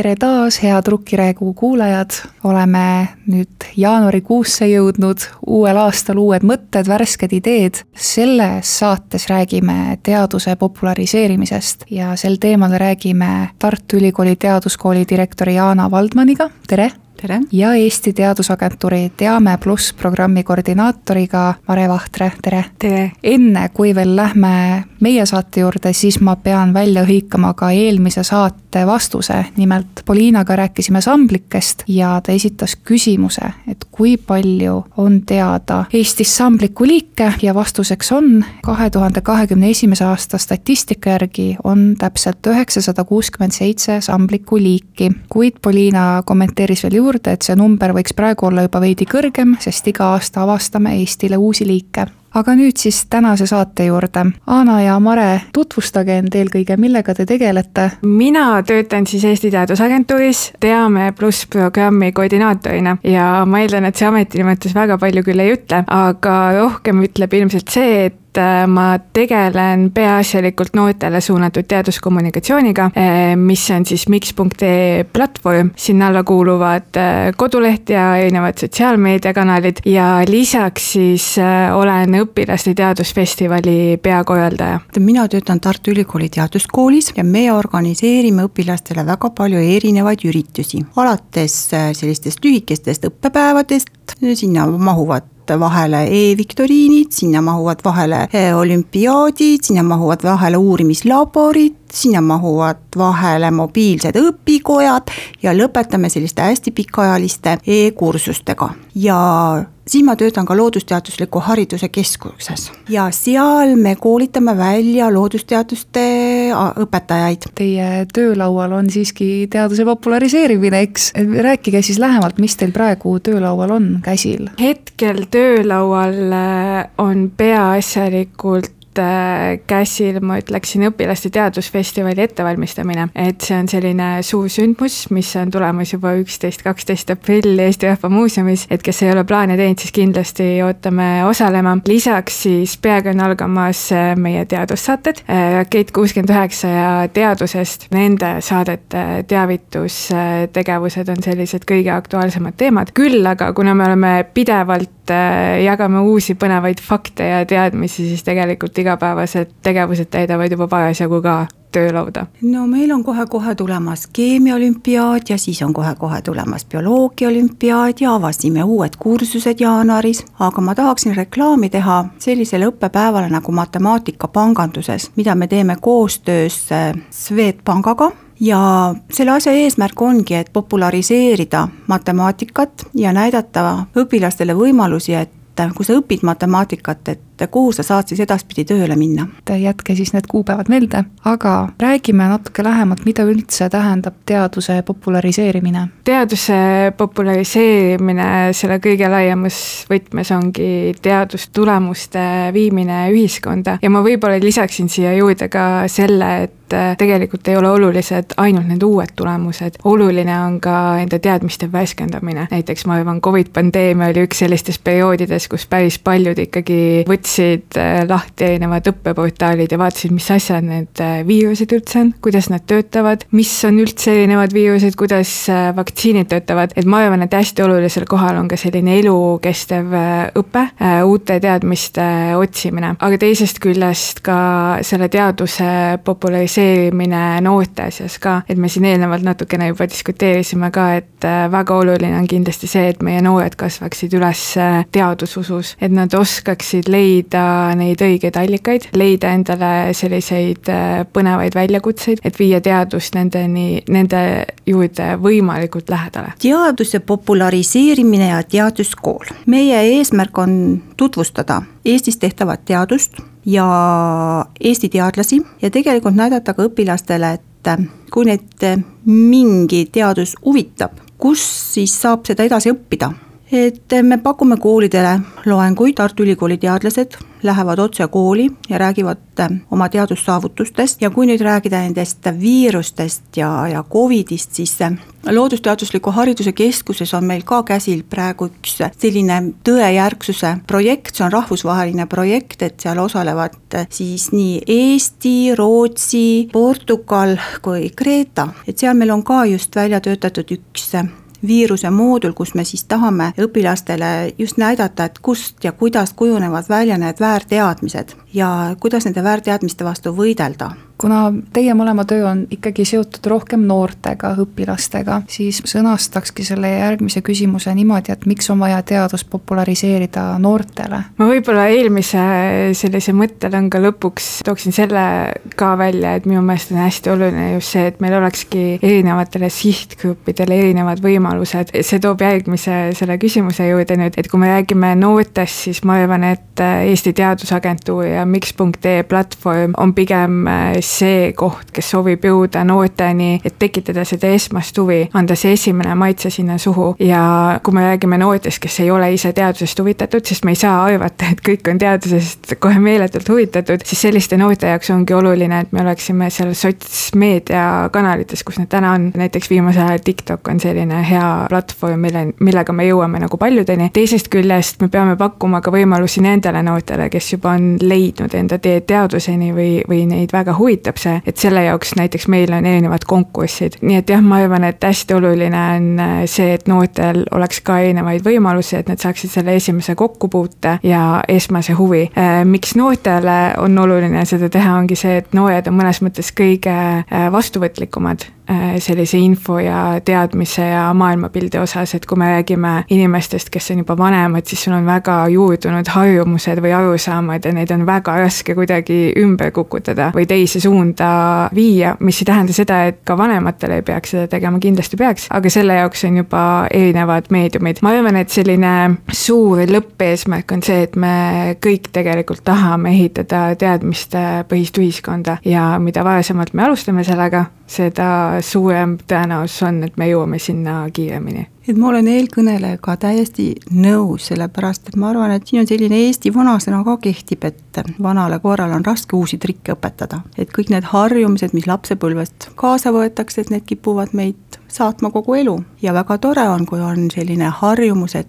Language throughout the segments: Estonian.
tere taas, head Rukkiräägu kuulajad, oleme nüüd jaanuarikuusse jõudnud, uuel aastal uued mõtted, värsked ideed. selles saates räägime teaduse populariseerimisest ja sel teemal räägime Tartu Ülikooli Teaduskooli direktori Jaana Valdmaniga, tere! Tere! ja Eesti Teadusagentuuri Teame pluss programmi koordinaatoriga Mare Vahtre, tere! tere! enne, kui veel lähme meie saate juurde, siis ma pean välja hõikama ka eelmise saate vastuse, nimelt Poliinaga rääkisime samblikest ja ta esitas küsimuse, et kui palju on teada Eestis sambliku liike ja vastuseks on, kahe tuhande kahekümne esimese aasta statistika järgi on täpselt üheksasada kuuskümmend seitse sambliku liiki, kuid Poliina kommenteeris veel juurde, juurde, et see number võiks praegu olla juba veidi kõrgem, sest iga aasta avastame Eestile uusi liike aga nüüd siis tänase saate juurde. Aana ja Mare, tutvustage end eelkõige, millega te tegelete? mina töötan siis Eesti Teadusagentuuris Teame pluss programmi koordinaatorina ja ma eeldan, et see ametinimetus väga palju küll ei ütle, aga rohkem ütleb ilmselt see, et et äh, ma tegelen peaasjalikult noortele suunatud teaduskommunikatsiooniga, äh, mis on siis miks.ee platvorm, sinna alla kuuluvad äh, koduleht ja erinevad sotsiaalmeediakanalid ja lisaks siis olen õpilaste teadusfestivali peakorraldaja. mina töötan Tartu Ülikooli Teaduskoolis ja me organiseerime õpilastele väga palju erinevaid üritusi, alates sellistest lühikestest õppepäevadest, sinna mahuvad vahele e-viktoriinid, sinna mahuvad vahele eh, olümpiaadid, sinna mahuvad vahele uurimislaborid, sinna mahuvad vahele mobiilsed õpikojad ja lõpetame selliste hästi pikaajaliste e-kursustega. Ja siis ma töötan ka Loodusteadusliku Hariduse Keskuses ja seal me koolitame välja loodusteaduste õpetajaid. Teie töölaual on siiski teaduse populariseerimine, eks, rääkige siis lähemalt, mis teil praegu töölaual on käsil? hetkel töölaual on peaasjalikult Äh, käsil, ma ütleksin, õpilaste teadusfestivali ettevalmistamine. et see on selline suur sündmus, mis on tulemas juba üksteist, kaksteist aprill Eesti Rahva Muuseumis, et kes ei ole plaane teinud, siis kindlasti ootame osalema. lisaks siis peagi on algamas äh, meie teadussaated, äh, Rakett kuuskümmend üheksa ja Teadusest, nende saadete teavitustegevused on sellised kõige aktuaalsemad teemad, küll aga kuna me oleme pidevalt jagame uusi põnevaid fakte ja teadmisi, siis tegelikult igapäevased tegevused täidavad juba parasjagu ka töölauda? no meil on kohe-kohe tulemas keemiaolümpiaad ja siis on kohe-kohe tulemas bioloogiaolümpiaad ja avasime uued kursused jaanuaris, aga ma tahaksin reklaami teha sellisele õppepäevale nagu matemaatika panganduses, mida me teeme koostöös äh, Swedbankaga ja selle asja eesmärk ongi, et populariseerida matemaatikat ja näidata õpilastele võimalusi, et kui sa õpid matemaatikat, et kuhu sa saad siis edaspidi tööle minna. jätke siis need kuupäevad meelde, aga räägime natuke lähemalt, mida üldse tähendab teaduse populariseerimine? teaduse populariseerimine selle kõige laiemas võtmes ongi teadustulemuste viimine ühiskonda ja ma võib-olla lisaksin siia juurde ka selle, et tegelikult ei ole olulised ainult need uued tulemused, oluline on ka enda teadmiste värskendamine. näiteks ma arvan, Covid pandeemia oli üks sellistest perioodides, kus päris paljud ikkagi võtsid võtsid äh, lahti erinevad õppeportaalid ja vaatasid, mis asjad need äh, viirused üldse on, kuidas nad töötavad, mis on üldse erinevad viirused, kuidas äh, vaktsiinid töötavad, et ma arvan, et hästi olulisel kohal on ka selline elukestev õpe, uute teadmiste otsimine, aga teisest küljest ka selle teaduse populariseerimine noorte seas ka, et me siin eelnevalt natukene juba diskuteerisime ka, et väga oluline on kindlasti see, et meie noored kasvaksid üles teadususus, et nad oskaksid leida leida neid õigeid allikaid, leida endale selliseid äh, põnevaid väljakutseid, et viia teadust nendeni, nende juurde võimalikult lähedale. teaduse populariseerimine ja teaduskool. meie eesmärk on tutvustada Eestis tehtavat teadust ja Eesti teadlasi ja tegelikult näidata ka õpilastele, et kui neid mingi teadus huvitab, kus siis saab seda edasi õppida et me pakume koolidele loenguid, Tartu Ülikooli teadlased lähevad otse kooli ja räägivad oma teadussaavutustest. Ja kui nüüd rääkida nendest viirustest ja, ja Covidist, siis Loodusteadusliku Hariduse Keskuses on meil ka käsil praegu üks selline tõejärgsuse projekt, see on rahvusvaheline projekt, et seal osalevad siis nii Eesti, Rootsi, Portugal kui Kreeta, et seal meil on ka just välja töötatud üks viiruse moodul, kus me siis tahame õpilastele just näidata, et kust ja kuidas kujunevad välja need väärteadmised ja kuidas nende väärteadmiste vastu võidelda kuna teie mõlema töö on ikkagi seotud rohkem noortega, õpilastega, siis sõnastakski selle järgmise küsimuse niimoodi, et miks on vaja teadust populariseerida noortele? ma võib-olla eelmise sellise mõttelõnga lõpuks tooksin selle ka välja, et minu meelest on hästi oluline just see, et meil olekski erinevatele sihtgruppidele erinevad võimalused, see toob järgmise selle küsimuse juurde nüüd, et kui me räägime noortest, siis ma arvan, et Eesti Teadusagentuur ja miks.ee platvorm on pigem see koht, kes soovib jõuda noorteni, et tekitada seda esmast huvi, anda see esimene maitse sinna suhu. Ja kui me räägime noortest, kes ei ole ise teadusest huvitatud, sest me ei saa arvata, et kõik on teadusest kohe meeletult huvitatud, siis selliste noorte jaoks ongi oluline, et me oleksime seal sotsmeedia kanalites, kus need täna on, näiteks viimasel ajal TikTok on selline hea platvorm, mille, millega me jõuame nagu paljudeni, teisest küljest me peame pakkuma ka võimalusi nendele noortele, kes juba on leidnud enda tee teaduseni või, või neid väga huvitab, see, et selle jaoks näiteks meil on erinevad konkursid, nii et jah, ma arvan, et hästi oluline on äh, see, et noortel oleks ka erinevaid võimalusi, et nad saaksid selle esimese kokkupuute ja esmase huvi. Äh, miks noortele on oluline seda teha, ongi see, et noored on mõnes mõttes kõige äh, vastuvõtlikumad sellise info ja teadmise ja maailmapildi osas, et kui me räägime inimestest, kes on juba vanemad, siis sul on väga juurdunud harjumused või arusaamad ja neid on väga raske kuidagi ümber kukutada või teise suunda viia, mis ei tähenda seda, et ka vanematel ei peaks seda tegema, kindlasti peaks, aga selle jaoks on juba erinevad meediumid. ma arvan, et selline suur lõppeesmärk on see, et me kõik tegelikult tahame ehitada teadmistepõhist ühiskonda ja mida varasemalt me alustame sellega, seda suurem tõenäosus on, et me jõuame sinna kiiremini. et ma olen eelkõnelejaga täiesti nõus, sellepärast et ma arvan, et siin on selline Eesti vanasõna ka kehtib, et vanale koerale on raske uusi trikke õpetada. et kõik need harjumused, mis lapsepõlvest kaasa võetakse, et need kipuvad meid saatma kogu elu ja väga tore on, kui on selline harjumus, et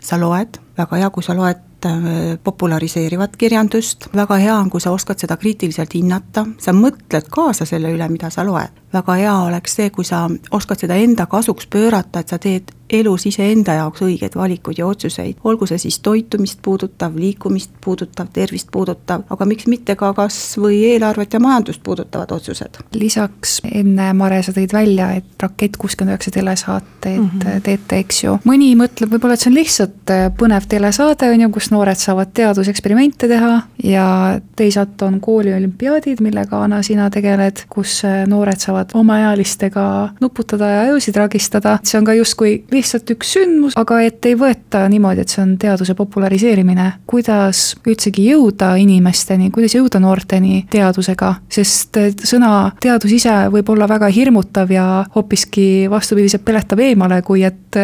sa loed, väga hea, kui sa loed Äh, populariseerivat kirjandust, väga hea on, kui sa oskad seda kriitiliselt hinnata, sa mõtled kaasa selle üle, mida sa loed. Väga hea oleks see, kui sa oskad seda enda kasuks pöörata, et sa teed elus iseenda jaoks õigeid valikuid ja otsuseid, olgu see siis toitumist puudutav, liikumist puudutav, tervist puudutav, aga miks mitte ka kas või eelarvet ja majandust puudutavad otsused. lisaks enne, Mare, sa tõid välja, et Rakett kuuskümmend üheksa telesaateid mm -hmm. teete, eks ju, mõni mõtleb võib-olla, et see on lihtsalt äh, põnev telesaade, on ju, kus noored saavad teaduseksperimente teha ja teisalt on kooliolümpiaadid, millega, Anna, sina tegeled, kus äh, noored saavad omaealistega nuputada ja ajusid ragistada, see on ka justkui lihtsalt üks sündmus, aga et ei võeta niimoodi, et see on teaduse populariseerimine. kuidas üldsegi jõuda inimesteni, kuidas jõuda noorteni teadusega, sest sõna teadus ise võib olla väga hirmutav ja hoopiski vastupidiselt peletab eemale, kui et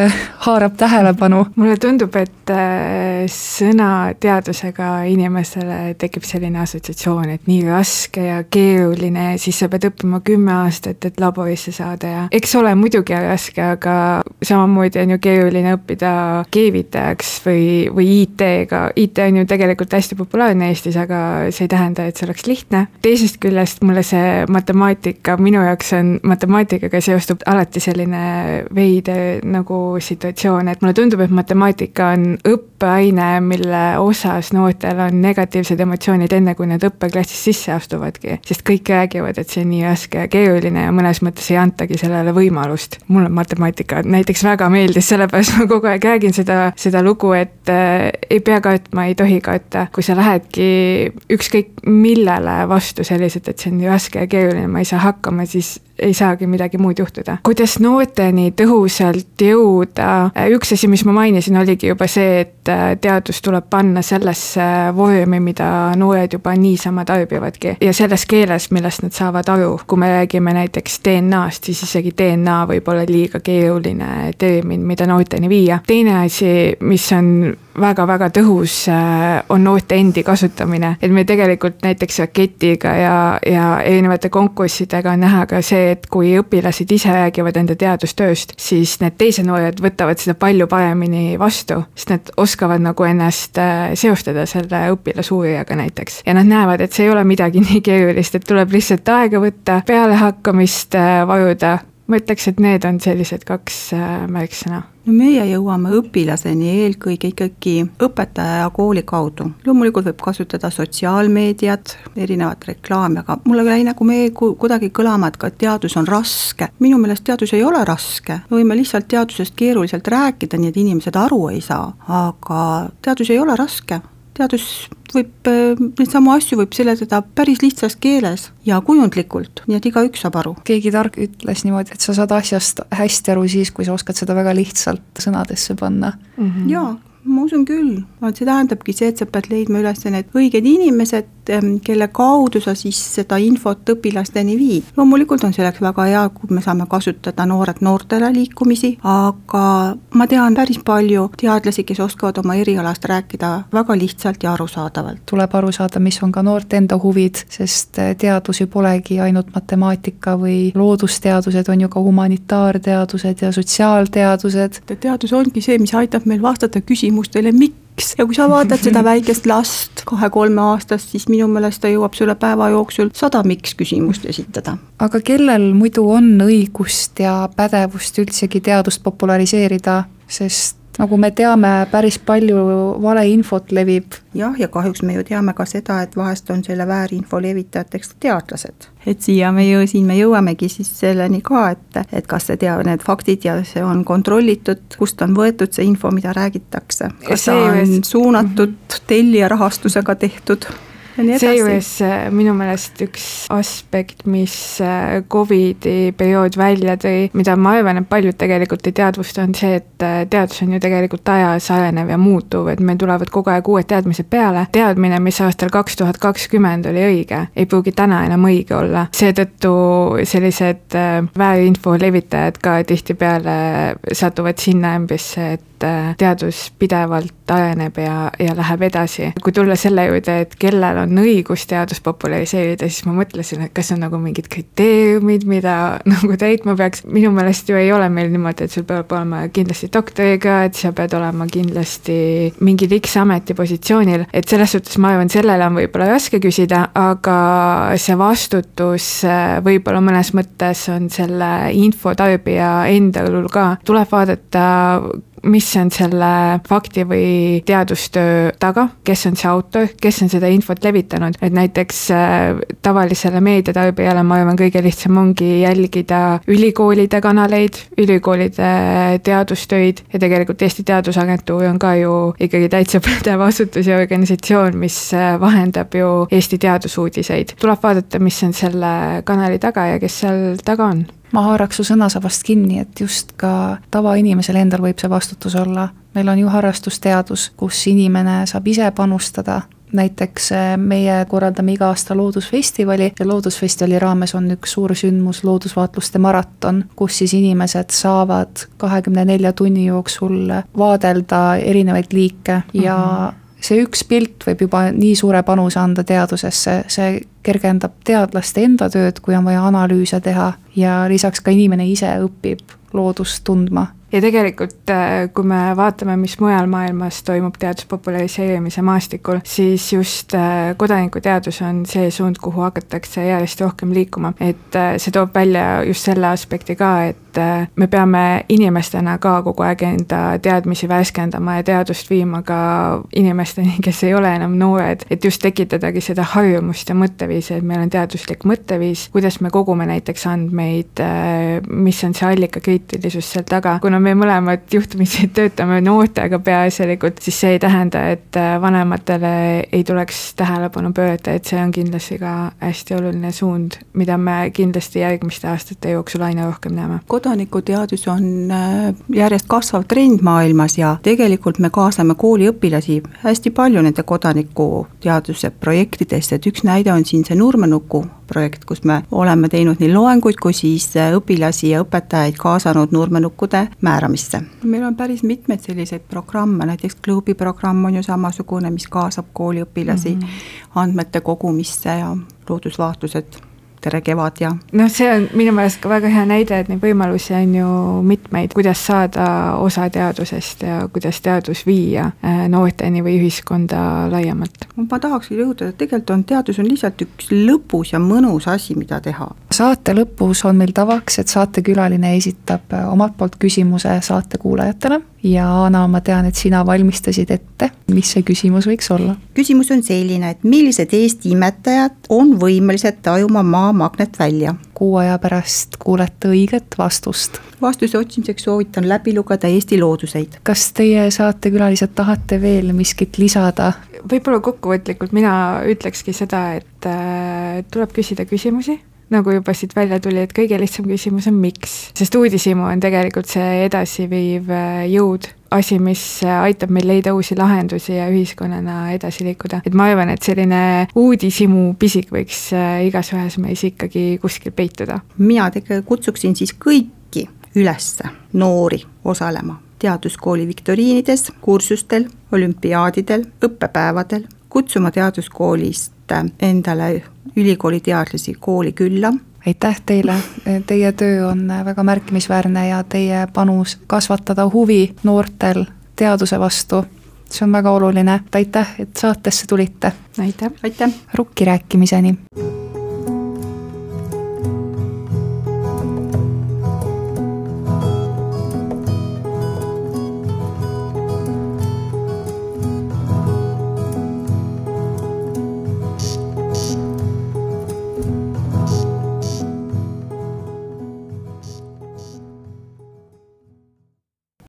haarab tähelepanu. mulle tundub, et äh, sõna teadusega inimesele tekib selline assotsiatsioon, et nii raske ja keeruline siis sa pead õppima kümme aastat, et laborisse saada ja eks ole muidugi raske, aga samamoodi on ju keeruline õppida keevitajaks või, või IT-ga, IT on ju tegelikult hästi populaarne Eestis, aga see ei tähenda, et see oleks lihtne. teisest küljest mulle see matemaatika, minu jaoks on matemaatikaga seostub alati selline veider nagu situatsioon, et mulle tundub, et matemaatika on õppeaine, mille osas noortel on negatiivsed emotsioonid enne, kui nad õppeklassis sisse astuvadki. sest kõik räägivad, et see on nii raske ja keeruline ja mõnes mõttes ei antagi sellele võimalust. mulle matemaatika näiteks väga meeldis, sellepärast ma kogu aeg räägin seda, seda lugu, et äh, ei pea kartma, ei tohi karta. kui sa lähedki ükskõik millele vastu selliselt, et see on nii raske ja keeruline, ma ei saa hakkama, siis ei saagi midagi muud juhtuda. kuidas noorteni tõhusalt jõuda, üks asi, mis ma mainisin, oligi juba see, et teadus tuleb panna sellesse vormi, mida noored juba niisama tarbivadki ja selles keeles, millest nad saavad aru, kui me räägime näiteks DNA-st, siis isegi DNA võib olla liiga keeruline termin, mida noorteni viia. teine asi, mis on väga-väga tõhus äh, on noorte endi kasutamine, et me tegelikult näiteks raketiga ja, ja erinevate konkurssidega on näha ka see, et kui õpilased ise räägivad enda teadustööst, siis need teised noored võtavad seda palju paremini vastu, sest nad oskavad nagu ennast äh, seostada selle õpilasuurijaga näiteks. ja nad näevad, et see ei ole midagi nii keerulist, et tuleb lihtsalt aega võtta, pealehakkamist äh, vajuda, ma ütleks, et need on sellised kaks märksõna no meie jõuame õpilaseni eelkõige ikkagi õpetaja ja kooli kaudu. loomulikult võib kasutada sotsiaalmeediat, erinevat reklaami, aga mulle jäi nagu me kuidagi kõlama, et ka teadus on raske. minu meelest teadus ei ole raske, me võime lihtsalt teadusest keeruliselt rääkida, nii et inimesed aru ei saa, aga teadus ei ole raske teadus võib, äh, neid samu asju võib seletada päris lihtsas keeles ja kujundlikult, nii et igaüks saab aru. keegi tark ütles niimoodi, et sa saad asjast hästi aru siis, kui sa oskad seda väga lihtsalt sõnadesse panna mm. -hmm. jaa ma usun küll, vot see tähendabki see, et sa pead leidma üles need õiged inimesed, kelle kaudu sa siis seda infot õpilasteni viid. loomulikult on selleks väga hea, kui me saame kasutada Noored Noortele liikumisi, aga ma tean päris palju teadlasi, kes oskavad oma erialast rääkida väga lihtsalt ja arusaadavalt. tuleb aru saada, mis on ka noorte enda huvid, sest teadus ju polegi ainult matemaatika või loodusteadused, on ju ka humanitaarteadused ja sotsiaalteadused. teadus ongi see, mis aitab meil vastata küsimustele, küsimustele, miks. ja kui sa vaatad seda väikest last, kahe-kolmeaastast, siis minu meelest ta jõuab sulle päeva jooksul sada miks küsimust esitada. aga kellel muidu on õigust ja pädevust üldsegi teadust populariseerida, sest nagu me teame, päris palju valeinfot levib. jah, ja kahjuks me ju teame ka seda, et vahest on selle väärinfo levitajateks teadlased. et siia me ju, siin me jõuamegi siis selleni ka, et, et kas see tea-, need faktid ja see on kontrollitud, kust on võetud see info, mida räägitakse. kas see on suunatud tellija rahastusega tehtud seejuures äh, minu meelest üks aspekt, mis äh, Covidi periood välja tõi, mida ma arvan, et paljud tegelikult ei teadvusta, on see, et äh, teadus on ju tegelikult ajas arenev ja muutuv, et meil tulevad kogu aeg uued teadmised peale. teadmine, mis aastal kaks tuhat kakskümmend oli õige, ei pruugi täna enam õige olla. seetõttu sellised väärinfo levitajad ka tihtipeale satuvad sinna ämbrisse, et teadus pidevalt areneb ja, ja läheb edasi. kui tulla selle juurde, et kellel on õigus teadust populariseerida, siis ma mõtlesin, et kas on nagu mingid kriteeriumid, mida nagu täitma peaks, minu meelest ju ei ole meil niimoodi, et sul peab olema kindlasti doktorikraad, sa pead olema kindlasti mingil X ametipositsioonil, et selles suhtes ma arvan, sellele on võib-olla raske küsida, aga see vastutus äh, võib-olla mõnes mõttes on selle infotarbija enda õlul ka, tuleb vaadata mis on selle fakti või teadustöö taga, kes on see autor, kes on seda infot levitanud, et näiteks äh, tavalisele meediatarbijale ma arvan, kõige lihtsam ongi jälgida ülikoolide kanaleid, ülikoolide teadustöid. Ja tegelikult Eesti Teadusagentuur on ka ju ikkagi täitsa pädev asutus ja organisatsioon, mis äh, vahendab ju Eesti teadusuudiseid. tuleb vaadata, mis on selle kanali taga ja kes seal taga on ma haaraks su sõnasabast kinni, et just ka tavainimesel endal võib see vastutus olla. meil on ju harrastusteadus, kus inimene saab ise panustada, näiteks eh, meie korraldame iga aasta Loodusfestivali ja Loodusfestivali raames on üks suur sündmus, loodusvaatluste maraton, kus siis inimesed saavad kahekümne nelja tunni jooksul vaadelda erinevaid liike ja mm -hmm see üks pilt võib juba nii suure panuse anda teadusesse, see kergendab teadlaste enda tööd, kui on vaja analüüse teha ja lisaks ka inimene ise õpib loodust tundma ja tegelikult, äh, kui me vaatame, mis mujal maailmas toimub teaduse populariseerimise maastikul, siis just äh, kodanikuteadus on see suund, kuhu hakatakse järjest rohkem liikuma. et äh, see toob välja just selle aspekti ka, et et äh, me peame inimestena ka kogu aeg enda teadmisi värskendama ja teadust viima ka inimesteni, kes ei ole enam noored, et just tekitadagi seda harjumust ja mõtteviisi, et meil on teaduslik mõtteviis, kuidas me kogume näiteks andmeid, äh, mis on see allikakriitilisus seal taga, kuna me mõlemad juhtumisi töötame noortega peaasjalikult, siis see ei tähenda, et äh, vanematele ei tuleks tähelepanu pöörata, et see on kindlasti ka hästi oluline suund, mida me kindlasti järgmiste aastate jooksul aina rohkem näeme. Kodanikuteadus on äh, järjest kasvav trend maailmas ja tegelikult me kaasame kooliõpilasi hästi palju nende kodanikuteaduse projektidesse, et üks näide on siin see Nurmenuku projekt, kus me oleme teinud nii loenguid kui siis äh, õpilasi ja õpetajaid kaasanud nurmenukkude määramisse. meil on päris mitmeid selliseid programme, näiteks Klubi programm on ju samasugune, mis kaasab kooliõpilasi mm -hmm. andmete kogumisse ja loodusvaatlused tere kevad ja. noh, see on minu meelest ka väga hea näide, et neid võimalusi on ju mitmeid, kuidas saada osa teadusest ja kuidas teadus viia äh, noorteni või ühiskonda laiemalt. ma tahakski rõhutada, et tegelikult on teadus on lihtsalt üks lõbus ja mõnus asi, mida teha. saate lõpus on meil tavaks, et saatekülaline esitab äh, omalt poolt küsimuse saate kuulajatele ja Ana, ma tean, et sina valmistasid ette, mis see küsimus võiks olla? küsimus on selline, et millised Eesti imetajad on võimelised tajuma maa magnet välja? kuu aja pärast kuulete õiget vastust. vastuse otsimiseks soovitan läbi lugeda Eesti looduseid. kas teie saatekülalised tahate veel miskit lisada? võib-olla kokkuvõtlikult mina ütlekski seda, et äh, tuleb küsida küsimusi nagu juba siit välja tuli, et kõige lihtsam küsimus on miks, sest uudishimu on tegelikult see edasiviiv äh, jõud, asi, mis äh, aitab meil leida uusi lahendusi ja ühiskonnana edasi liikuda. et ma arvan, et selline uudishimu pisik võiks äh, igas ühes meis ikkagi kuskil peituda. mina tegelikult kutsuksin siis kõiki üles, noori, osalema teaduskooli viktoriinides, kursustel, olümpiaadidel, õppepäevadel, kutsuma teaduskoolist endale ülikooli teadlasi kooli külla. aitäh teile, teie töö on väga märkimisväärne ja teie panus kasvatada huvi noortel teaduse vastu, see on väga oluline, aitäh, et saatesse tulite. aitäh. aitäh. rukki rääkimiseni